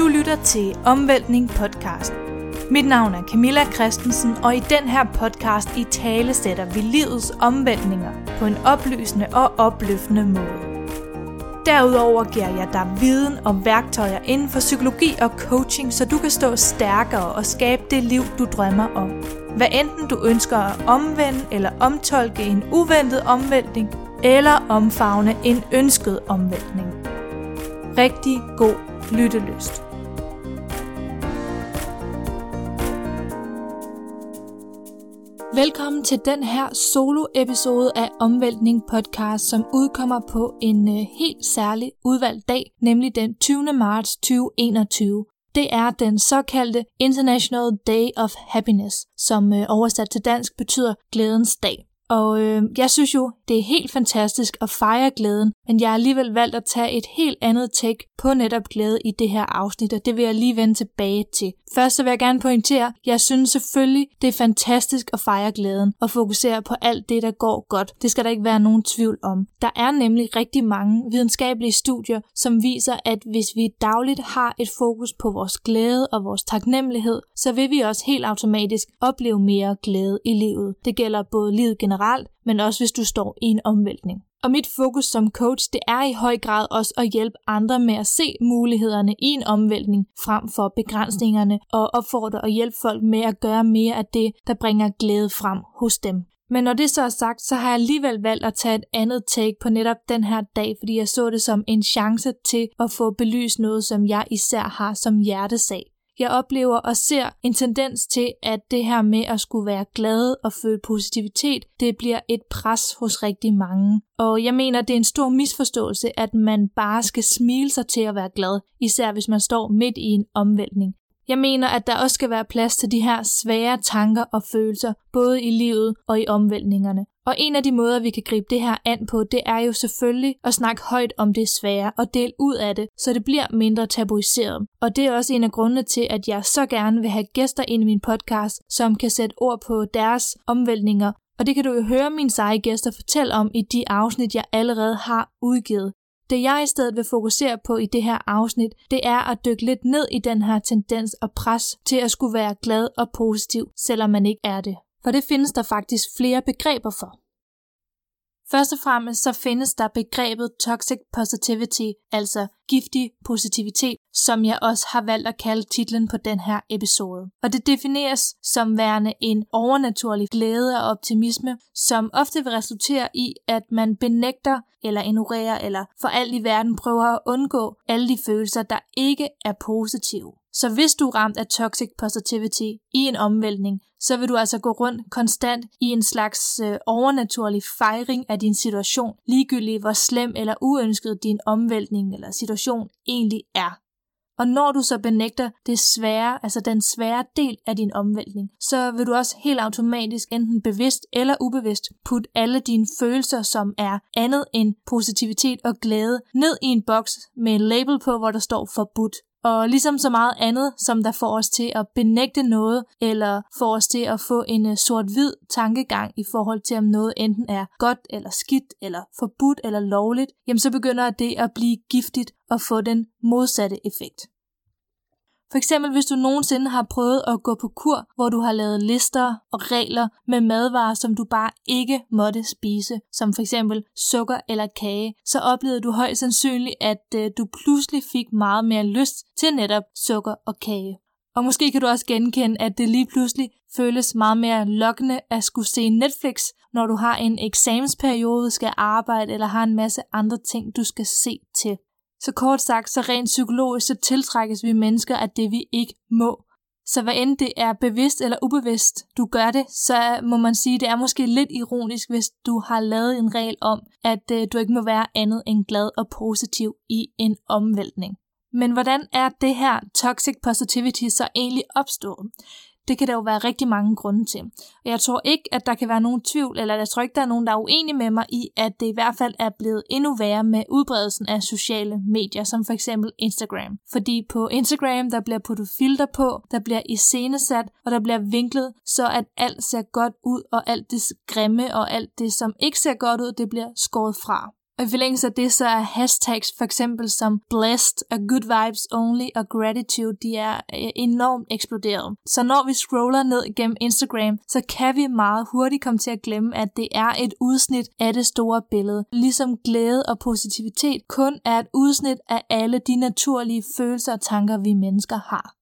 Du lytter til Omvæltning podcast. Mit navn er Camilla Christensen, og i den her podcast i tale sætter vi livets omvæltninger på en oplysende og opløftende måde. Derudover giver jeg dig viden og værktøjer inden for psykologi og coaching, så du kan stå stærkere og skabe det liv, du drømmer om. Hvad enten du ønsker at omvende eller omtolke en uventet omvæltning, eller omfavne en ønsket omvæltning. Rigtig god lyttelyst. Velkommen til den her solo-episode af Omvæltning podcast, som udkommer på en øh, helt særlig udvalgt dag, nemlig den 20. marts 2021. Det er den såkaldte International Day of Happiness, som øh, oversat til dansk betyder glædens dag. Og øh, jeg synes jo, det er helt fantastisk at fejre glæden, men jeg har alligevel valgt at tage et helt andet take på netop glæde i det her afsnit, og det vil jeg lige vende tilbage til. Først så vil jeg gerne pointere, at jeg synes selvfølgelig, det er fantastisk at fejre glæden og fokusere på alt det, der går godt. Det skal der ikke være nogen tvivl om. Der er nemlig rigtig mange videnskabelige studier, som viser, at hvis vi dagligt har et fokus på vores glæde og vores taknemmelighed, så vil vi også helt automatisk opleve mere glæde i livet. Det gælder både livet generelt, men også hvis du står i en omvæltning. Og mit fokus som coach, det er i høj grad også at hjælpe andre med at se mulighederne i en omvæltning frem for begrænsningerne og opfordre og hjælpe folk med at gøre mere af det, der bringer glæde frem hos dem. Men når det så er sagt, så har jeg alligevel valgt at tage et andet take på netop den her dag, fordi jeg så det som en chance til at få belyst noget, som jeg især har som hjertesag. Jeg oplever og ser en tendens til, at det her med at skulle være glad og føle positivitet, det bliver et pres hos rigtig mange. Og jeg mener, det er en stor misforståelse, at man bare skal smile sig til at være glad, især hvis man står midt i en omvæltning. Jeg mener, at der også skal være plads til de her svære tanker og følelser, både i livet og i omvæltningerne. Og en af de måder, vi kan gribe det her an på, det er jo selvfølgelig at snakke højt om det svære og dele ud af det, så det bliver mindre tabuiseret. Og det er også en af grundene til, at jeg så gerne vil have gæster ind i min podcast, som kan sætte ord på deres omvæltninger. Og det kan du jo høre mine seje gæster fortælle om i de afsnit, jeg allerede har udgivet. Det jeg i stedet vil fokusere på i det her afsnit, det er at dykke lidt ned i den her tendens og pres til at skulle være glad og positiv, selvom man ikke er det. For det findes der faktisk flere begreber for. Først og fremmest så findes der begrebet toxic positivity, altså giftig positivitet, som jeg også har valgt at kalde titlen på den her episode. Og det defineres som værende en overnaturlig glæde og optimisme, som ofte vil resultere i, at man benægter eller ignorerer eller for alt i verden prøver at undgå alle de følelser, der ikke er positive. Så hvis du er ramt af toxic positivity i en omvæltning, så vil du altså gå rundt konstant i en slags øh, overnaturlig fejring af din situation, ligegyldigt hvor slem eller uønsket din omvæltning eller situation egentlig er. Og når du så benægter det svære, altså den svære del af din omvæltning, så vil du også helt automatisk enten bevidst eller ubevidst putte alle dine følelser, som er andet end positivitet og glæde, ned i en boks med en label på, hvor der står forbudt. Og ligesom så meget andet, som der får os til at benægte noget, eller får os til at få en øh, sort-hvid tankegang i forhold til, om noget enten er godt eller skidt, eller forbudt eller lovligt, jamen så begynder det at blive giftigt og få den modsatte effekt. For eksempel hvis du nogensinde har prøvet at gå på kur, hvor du har lavet lister og regler med madvarer, som du bare ikke måtte spise, som for eksempel sukker eller kage, så oplevede du højst sandsynligt, at øh, du pludselig fik meget mere lyst til netop sukker og kage. Og måske kan du også genkende, at det lige pludselig føles meget mere lokkende at skulle se Netflix, når du har en eksamensperiode, skal arbejde eller har en masse andre ting, du skal se til. Så kort sagt, så rent psykologisk, så tiltrækkes vi mennesker af det, vi ikke må. Så hvad end det er bevidst eller ubevidst, du gør det, så må man sige, det er måske lidt ironisk, hvis du har lavet en regel om, at øh, du ikke må være andet end glad og positiv i en omvæltning. Men hvordan er det her toxic positivity så egentlig opstået? Det kan der jo være rigtig mange grunde til. Og jeg tror ikke, at der kan være nogen tvivl, eller jeg tror ikke, der er nogen, der er uenige med mig i, at det i hvert fald er blevet endnu værre med udbredelsen af sociale medier, som for eksempel Instagram. Fordi på Instagram, der bliver puttet filter på, der bliver iscenesat, og der bliver vinklet, så at alt ser godt ud, og alt det grimme og alt det, som ikke ser godt ud, det bliver skåret fra. Og i forlængelse af det, så er hashtags for eksempel som blessed og good vibes only og gratitude, de er øh, enormt eksploderet. Så når vi scroller ned gennem Instagram, så kan vi meget hurtigt komme til at glemme, at det er et udsnit af det store billede. Ligesom glæde og positivitet kun er et udsnit af alle de naturlige følelser og tanker, vi mennesker har.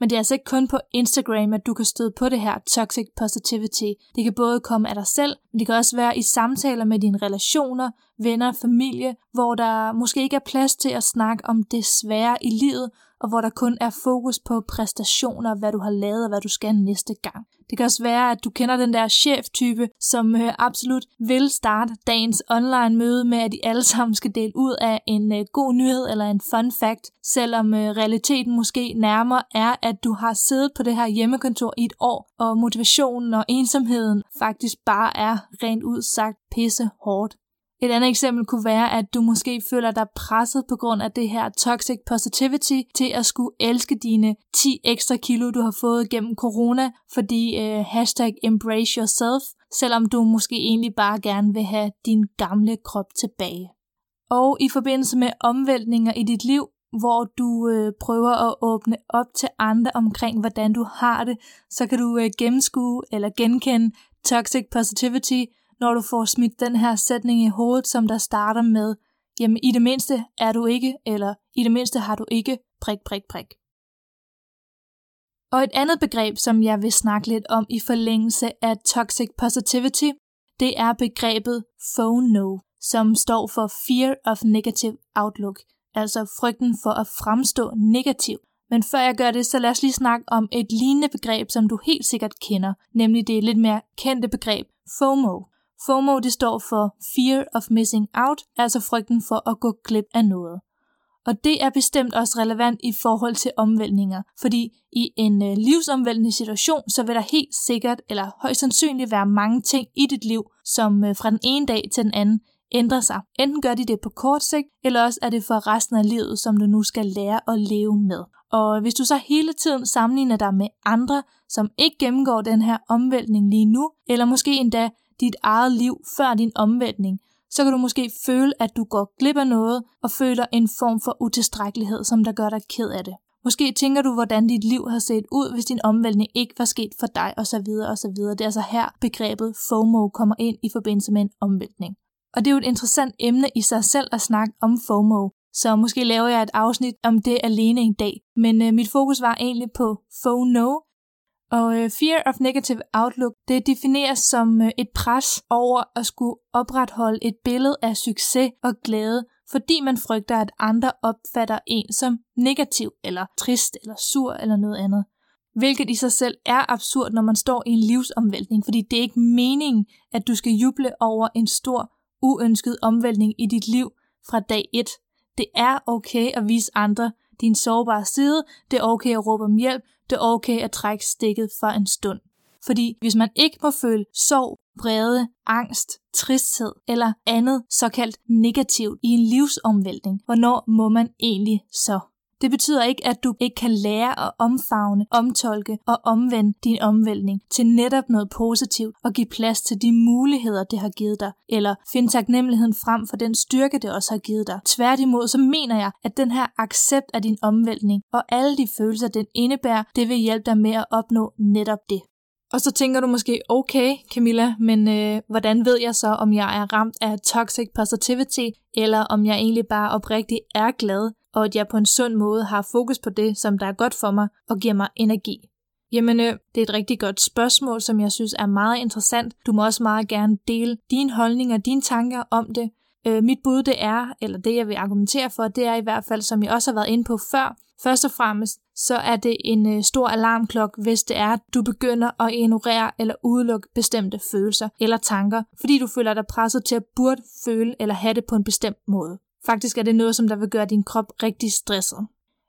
Men det er altså ikke kun på Instagram, at du kan støde på det her toxic positivity. Det kan både komme af dig selv, men det kan også være i samtaler med dine relationer, venner, familie, hvor der måske ikke er plads til at snakke om det svære i livet, og hvor der kun er fokus på præstationer, hvad du har lavet og hvad du skal næste gang. Det kan også være, at du kender den der cheftype, som øh, absolut vil starte dagens online møde med, at de alle sammen skal dele ud af en øh, god nyhed eller en fun fact, selvom øh, realiteten måske nærmere er, at du har siddet på det her hjemmekontor i et år, og motivationen og ensomheden faktisk bare er rent ud sagt pisse hårdt. Et andet eksempel kunne være, at du måske føler dig presset på grund af det her toxic positivity til at skulle elske dine 10 ekstra kilo, du har fået gennem corona, fordi øh, hashtag embrace yourself, selvom du måske egentlig bare gerne vil have din gamle krop tilbage. Og i forbindelse med omvæltninger i dit liv, hvor du øh, prøver at åbne op til andre omkring, hvordan du har det, så kan du øh, gennemskue eller genkende toxic positivity når du får smidt den her sætning i hovedet, som der starter med, jamen i det mindste er du ikke, eller i det mindste har du ikke, prik, prik, prik. Og et andet begreb, som jeg vil snakke lidt om i forlængelse af toxic positivity, det er begrebet FONO, som står for Fear of Negative Outlook, altså frygten for at fremstå negativ. Men før jeg gør det, så lad os lige snakke om et lignende begreb, som du helt sikkert kender, nemlig det lidt mere kendte begreb FOMO. FOMO det står for Fear of Missing Out, altså frygten for at gå glip af noget. Og det er bestemt også relevant i forhold til omvæltninger, fordi i en øh, livsomvæltende situation, så vil der helt sikkert eller højst sandsynligt være mange ting i dit liv, som øh, fra den ene dag til den anden ændrer sig. Enten gør de det på kort sigt, eller også er det for resten af livet, som du nu skal lære at leve med. Og hvis du så hele tiden sammenligner dig med andre, som ikke gennemgår den her omvæltning lige nu, eller måske endda dit eget liv før din omvendning, så kan du måske føle, at du går glip af noget og føler en form for utilstrækkelighed, som der gør dig ked af det. Måske tænker du, hvordan dit liv har set ud, hvis din omvæltning ikke var sket for dig, osv. osv. Det er altså her begrebet FOMO kommer ind i forbindelse med en omvæltning. Og det er jo et interessant emne i sig selv at snakke om FOMO, så måske laver jeg et afsnit om det alene en dag. Men øh, mit fokus var egentlig på FOMO, og øh, Fear of Negative Outlook, det defineres som øh, et pres over at skulle opretholde et billede af succes og glæde, fordi man frygter, at andre opfatter en som negativ, eller trist, eller sur, eller noget andet. Hvilket i sig selv er absurd, når man står i en livsomvæltning, fordi det er ikke meningen, at du skal juble over en stor, uønsket omvæltning i dit liv fra dag 1. Det er okay at vise andre din sårbare side, det er okay at råbe om hjælp, det er okay at trække stikket for en stund. Fordi hvis man ikke må føle sorg, vrede, angst, tristhed eller andet såkaldt negativt i en livsomvæltning, hvornår må man egentlig så? Det betyder ikke, at du ikke kan lære at omfavne, omtolke og omvende din omvæltning til netop noget positivt og give plads til de muligheder, det har givet dig, eller finde taknemmeligheden frem for den styrke, det også har givet dig. Tværtimod, så mener jeg, at den her accept af din omvæltning og alle de følelser, den indebærer, det vil hjælpe dig med at opnå netop det. Og så tænker du måske, okay Camilla, men øh, hvordan ved jeg så, om jeg er ramt af toxic positivity, eller om jeg egentlig bare oprigtigt er glad og at jeg på en sund måde har fokus på det, som der er godt for mig og giver mig energi? Jamen, øh, det er et rigtig godt spørgsmål, som jeg synes er meget interessant. Du må også meget gerne dele dine holdninger og dine tanker om det. Øh, mit bud det er, eller det jeg vil argumentere for, det er i hvert fald, som jeg også har været inde på før, først og fremmest, så er det en øh, stor alarmklok, hvis det er, at du begynder at ignorere eller udelukke bestemte følelser eller tanker, fordi du føler dig presset til at burde føle eller have det på en bestemt måde. Faktisk er det noget, som der vil gøre din krop rigtig stresset.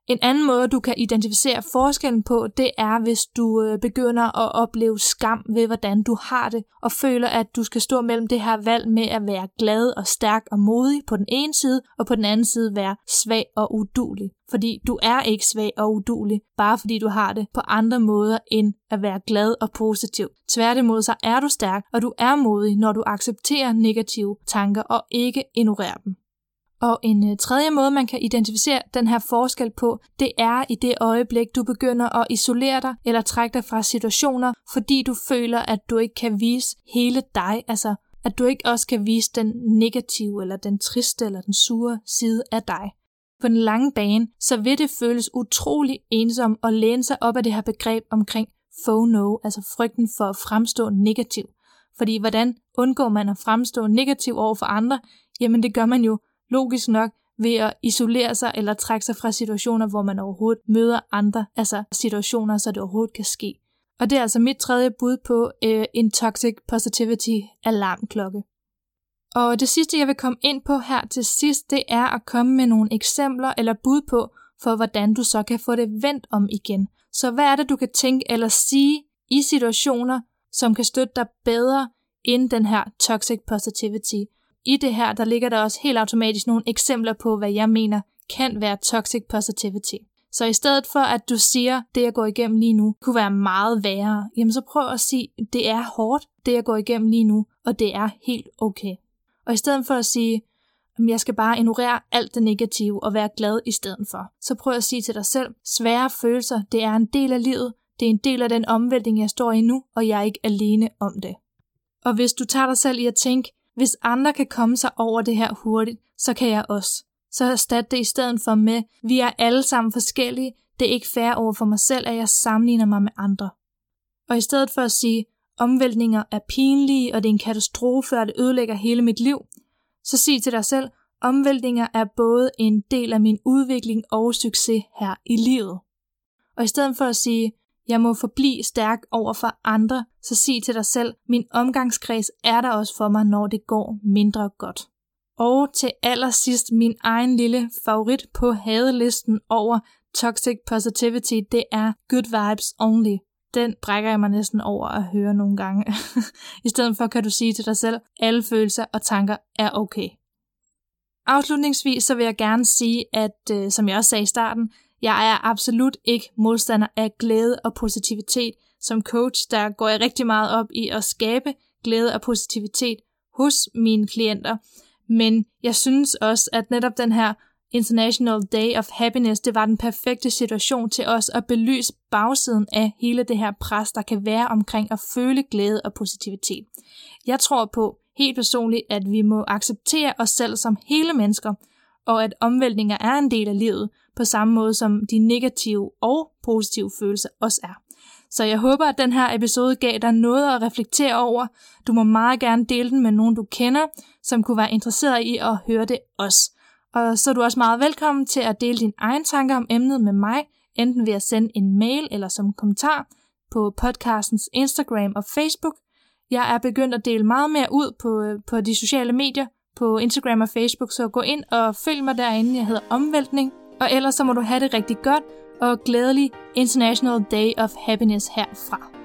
En anden måde, du kan identificere forskellen på, det er, hvis du øh, begynder at opleve skam ved, hvordan du har det, og føler, at du skal stå mellem det her valg med at være glad og stærk og modig på den ene side, og på den anden side være svag og udulig. Fordi du er ikke svag og udulig, bare fordi du har det på andre måder end at være glad og positiv. Tværtimod så er du stærk, og du er modig, når du accepterer negative tanker og ikke ignorerer dem. Og en øh, tredje måde, man kan identificere den her forskel på, det er i det øjeblik, du begynder at isolere dig eller trække dig fra situationer, fordi du føler, at du ikke kan vise hele dig, altså at du ikke også kan vise den negative eller den triste eller den sure side af dig. På den lange bane, så vil det føles utrolig ensom at læne sig op af det her begreb omkring FOMO, altså frygten for at fremstå negativ. Fordi hvordan undgår man at fremstå negativ over for andre? Jamen det gør man jo logisk nok ved at isolere sig eller trække sig fra situationer, hvor man overhovedet møder andre, altså situationer, så det overhovedet kan ske. Og det er altså mit tredje bud på øh, en toxic positivity alarmklokke. Og det sidste, jeg vil komme ind på her til sidst, det er at komme med nogle eksempler eller bud på, for hvordan du så kan få det vendt om igen. Så hvad er det, du kan tænke eller sige i situationer, som kan støtte dig bedre end den her toxic positivity? I det her, der ligger der også helt automatisk nogle eksempler på, hvad jeg mener kan være toxic positivity. Så i stedet for, at du siger, det jeg går igennem lige nu, kunne være meget værre, jamen så prøv at sige, det er hårdt, det jeg går igennem lige nu, og det er helt okay. Og i stedet for at sige, jeg skal bare ignorere alt det negative og være glad i stedet for, så prøv at sige til dig selv, svære følelser, det er en del af livet, det er en del af den omvæltning, jeg står i nu, og jeg er ikke alene om det. Og hvis du tager dig selv i at tænke, hvis andre kan komme sig over det her hurtigt, så kan jeg også. Så erstat det i stedet for med, vi er alle sammen forskellige, det er ikke fair over for mig selv, at jeg sammenligner mig med andre. Og i stedet for at sige, omvæltninger er pinlige, og det er en katastrofe, og det ødelægger hele mit liv, så sig til dig selv, omvæltninger er både en del af min udvikling og succes her i livet. Og i stedet for at sige, jeg må forblive stærk over for andre, så sig til dig selv, min omgangskreds er der også for mig, når det går mindre godt. Og til allersidst min egen lille favorit på hadelisten over toxic positivity, det er good vibes only. Den brækker jeg mig næsten over at høre nogle gange. I stedet for kan du sige til dig selv, alle følelser og tanker er okay. Afslutningsvis så vil jeg gerne sige, at øh, som jeg også sagde i starten, jeg er absolut ikke modstander af glæde og positivitet. Som coach, der går jeg rigtig meget op i at skabe glæde og positivitet hos mine klienter. Men jeg synes også, at netop den her International Day of Happiness, det var den perfekte situation til os at belyse bagsiden af hele det her pres, der kan være omkring at føle glæde og positivitet. Jeg tror på helt personligt, at vi må acceptere os selv som hele mennesker, og at omvæltninger er en del af livet, på samme måde som de negative og positive følelser også er. Så jeg håber, at den her episode gav dig noget at reflektere over. Du må meget gerne dele den med nogen, du kender, som kunne være interesseret i at høre det også. Og så er du også meget velkommen til at dele dine egne tanker om emnet med mig, enten ved at sende en mail eller som kommentar på podcastens Instagram og Facebook. Jeg er begyndt at dele meget mere ud på, øh, på de sociale medier, på Instagram og Facebook, så gå ind og følg mig derinde. Jeg hedder Omvæltning. Og ellers så må du have det rigtig godt og glædelig International Day of Happiness herfra.